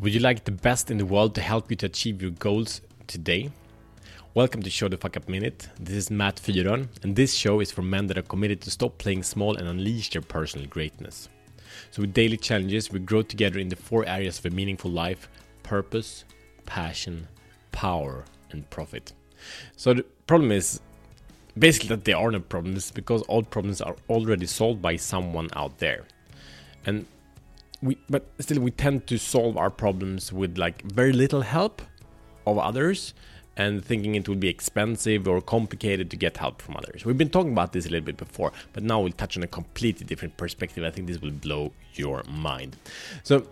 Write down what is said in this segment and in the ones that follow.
Would you like the best in the world to help you to achieve your goals today? Welcome to Show the Fuck Up Minute. This is Matt Fyron, and this show is for men that are committed to stop playing small and unleash their personal greatness. So, with daily challenges, we grow together in the four areas of a meaningful life purpose, passion, power, and profit. So, the problem is basically that there are no problems because all problems are already solved by someone out there. And we but still we tend to solve our problems with like very little help of others and thinking it would be expensive or complicated to get help from others. We've been talking about this a little bit before, but now we'll touch on a completely different perspective. I think this will blow your mind. So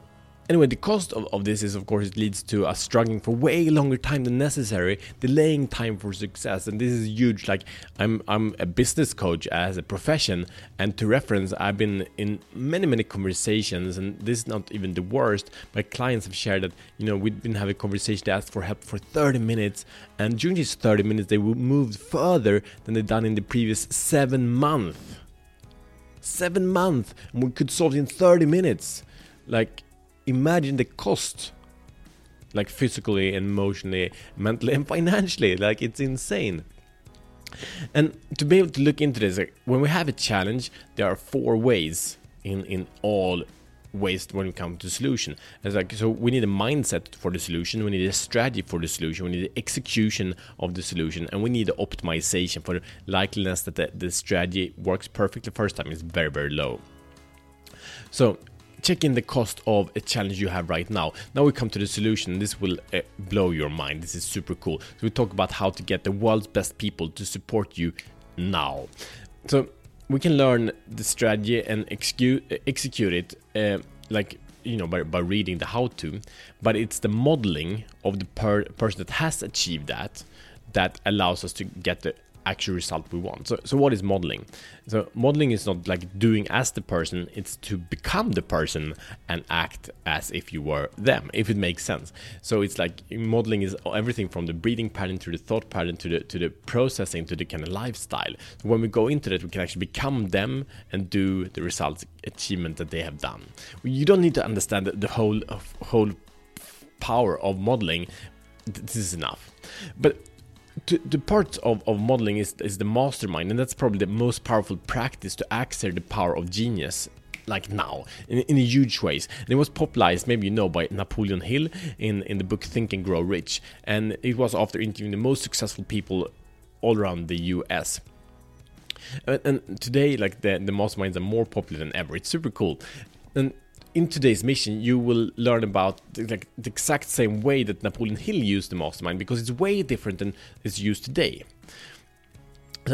Anyway, the cost of, of this is, of course, it leads to us struggling for way longer time than necessary, delaying time for success, and this is huge. Like, I'm I'm a business coach as a profession, and to reference, I've been in many many conversations, and this is not even the worst. My clients have shared that you know we've been having conversations, they asked for help for 30 minutes, and during these 30 minutes, they moved further than they've done in the previous seven months. Seven months, and we could solve it in 30 minutes. Like imagine the cost like physically and emotionally mentally and financially. Like it's insane. And to be able to look into this when we have a challenge there are four ways in in all ways when it comes to solution. It's like so we need a mindset for the solution we need a strategy for the solution we need the execution of the solution and we need the optimization for the likeliness that the, the strategy works perfectly. First time is very very low. So check in the cost of a challenge you have right now. Now we come to the solution. This will uh, blow your mind. This is super cool. So we talk about how to get the world's best people to support you now. So we can learn the strategy and execute, execute it uh, like you know by, by reading the how to but it's the modeling of the per- person that has achieved that that allows us to get the actual result we want. So, so what is modeling? So modeling is not like doing as the person; it's to become the person and act as if you were them, if it makes sense. So it's like modeling is everything from the breathing pattern to the thought pattern to the to the processing to the kind of lifestyle. So when we go into that, we can actually become them and do the results achievement that they have done. You don't need to understand the, the whole whole power of modeling. This is enough, but to, the part of, of modeling is, is the mastermind, and that's probably the most powerful practice to access the power of genius like now in, in huge ways. And it was popularized maybe you know by napoleon hill in, in the book think and grow rich. And it was after interviewing the most successful people all around the us and, and today like the, the masterminds are more popular than ever. It's super cool. And in today's mission, you will learn about like the exact same way that Napoleon Hill used the mastermind because it's way different than it's used today.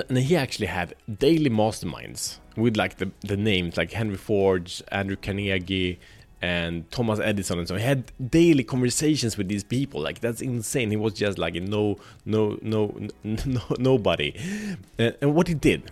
And he actually had daily masterminds with like the, the names like Henry Ford, Andrew Carnegie, and Thomas Edison and so he had daily conversations with these people. Like that's insane. He was just like no no no no nobody. And, and what he did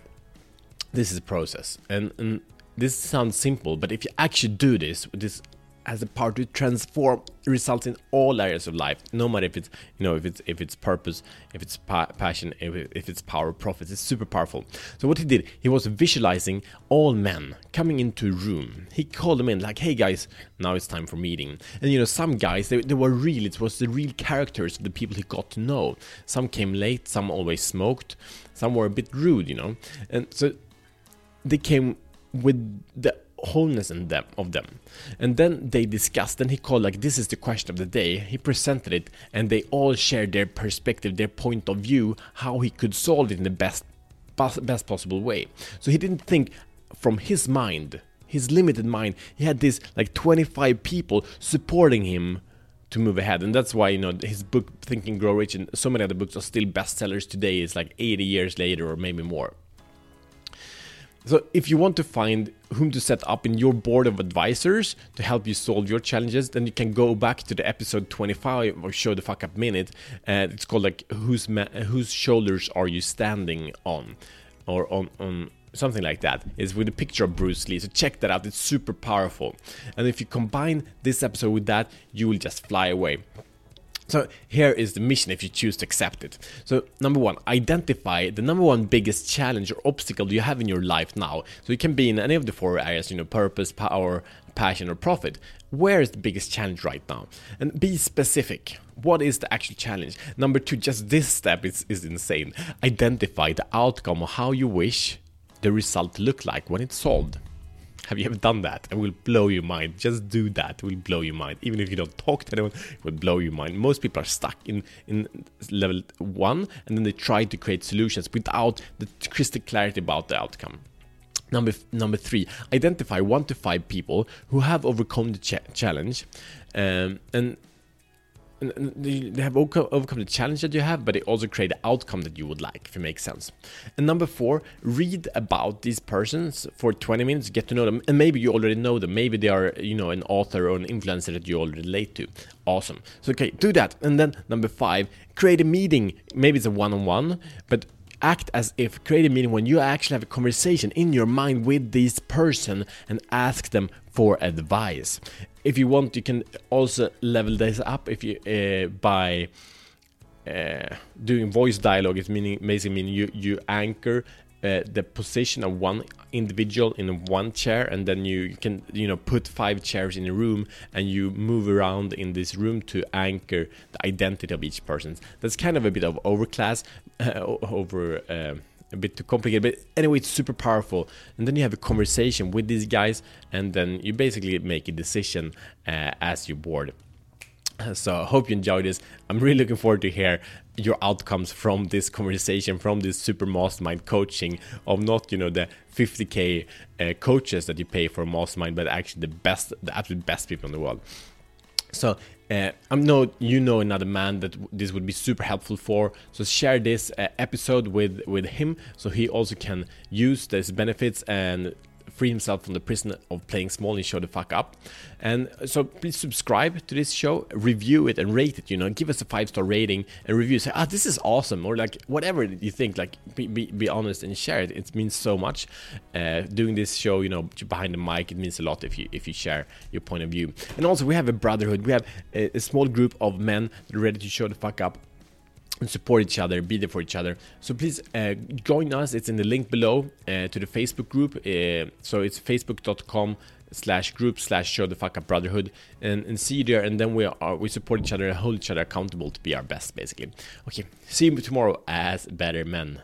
this is a process. And, and this sounds simple, but if you actually do this, this has the power to transform results in all areas of life no matter if it's you know if it's if it's purpose if it's pa- passion if, if it's power profits it's super powerful. So what he did he was visualizing all men coming into a room. He called them in like hey guys now it's time for meeting. And you know some guys they, they were real it was the real characters of the people he got to know. Some came late some always smoked some were a bit rude you know? And so they came with the wholeness in them of them. And then they discussed and he called like this is the question of the day. He presented it and they all shared their perspective their point of view how he could solve it in the best best possible way. So he didn't think from his mind his limited mind he had this like 25 people supporting him to move ahead. And that's why you know his book think and grow rich and so many other books are still bestsellers today. It's like 80 years later or maybe more so, if you want to find whom to set up in your board of advisors to help you solve your challenges, then you can go back to the episode 25 or show the fuck up minute. And it's called like whose whose shoulders are you standing on, or on on something like that. It's with a picture of Bruce Lee. So check that out. It's super powerful. And if you combine this episode with that, you will just fly away. So here is the mission if you choose to accept it. So number one, identify the number one biggest challenge or obstacle you have in your life now. So it can be in any of the four areas, you know, purpose, power, passion, or profit. Where is the biggest challenge right now? And be specific. What is the actual challenge? Number two, just this step is, is insane. Identify the outcome of how you wish the result to look like when it's solved. Have you ever done that? It will blow your mind. Just do that. It will blow your mind. Even if you don't talk to anyone, it will blow your mind. Most people are stuck in, in level one and then they try to create solutions without the crystal clarity about the outcome. Number number three, identify one to five people who have overcome the ch- challenge, um, and they have overcome the challenge that you have, but they also create the outcome that you would like, if it makes sense. And number four, read about these persons for 20 minutes, get to know them, and maybe you already know them. Maybe they are, you know, an author or an influencer that you already relate to. Awesome. So okay, do that. And then number five, create a meeting. Maybe it's a one-on-one, but act as if create meaning when you actually have a conversation in your mind with this person and ask them for advice if you want, you can also level this up if you uh, by uh, doing voice dialogue. It's meaning basically meaning you you anchor uh, the position of one individual in one chair and then you, you, can you know put five chairs in a room and you move around in this room to anchor the identity of each person. That's kind of a bit of overclass uh, over uh, a bit too complicated but anyway it's super powerful. And then you have a conversation with these guys and then you basically make a decision uh, as your board so I hope you enjoyed this. I'm really looking forward to hear your outcomes from this conversation, from this super mastermind coaching of not, you know, the 50k uh, coaches that you pay for mastermind, but actually the best, the absolute best people in the world. So uh, I know you know another man that this would be super helpful for. So share this uh, episode with with him, so he also can use these benefits and free himself from the prison of playing small and show the fuck up. And so please subscribe to this show, review it and rate it, you know, give us a five star rating and review. Say, ah, this is awesome, or like whatever you think, like be, be, be honest and share it. It means so much. Uh, doing this show, you know, behind the mic, it means a lot if you if you share your point of view. And also, we have a brotherhood. We have a, a small group of men that are ready to show the fuck up support each other, be there for each other. So please uh, join us. It's in the link below uh, to the Facebook group. Uh, so it's facebook.com slash group slash show the fuck up brotherhood and, and see you there and then we are we support each other and hold each other accountable to be our best basically okay see you tomorrow as better men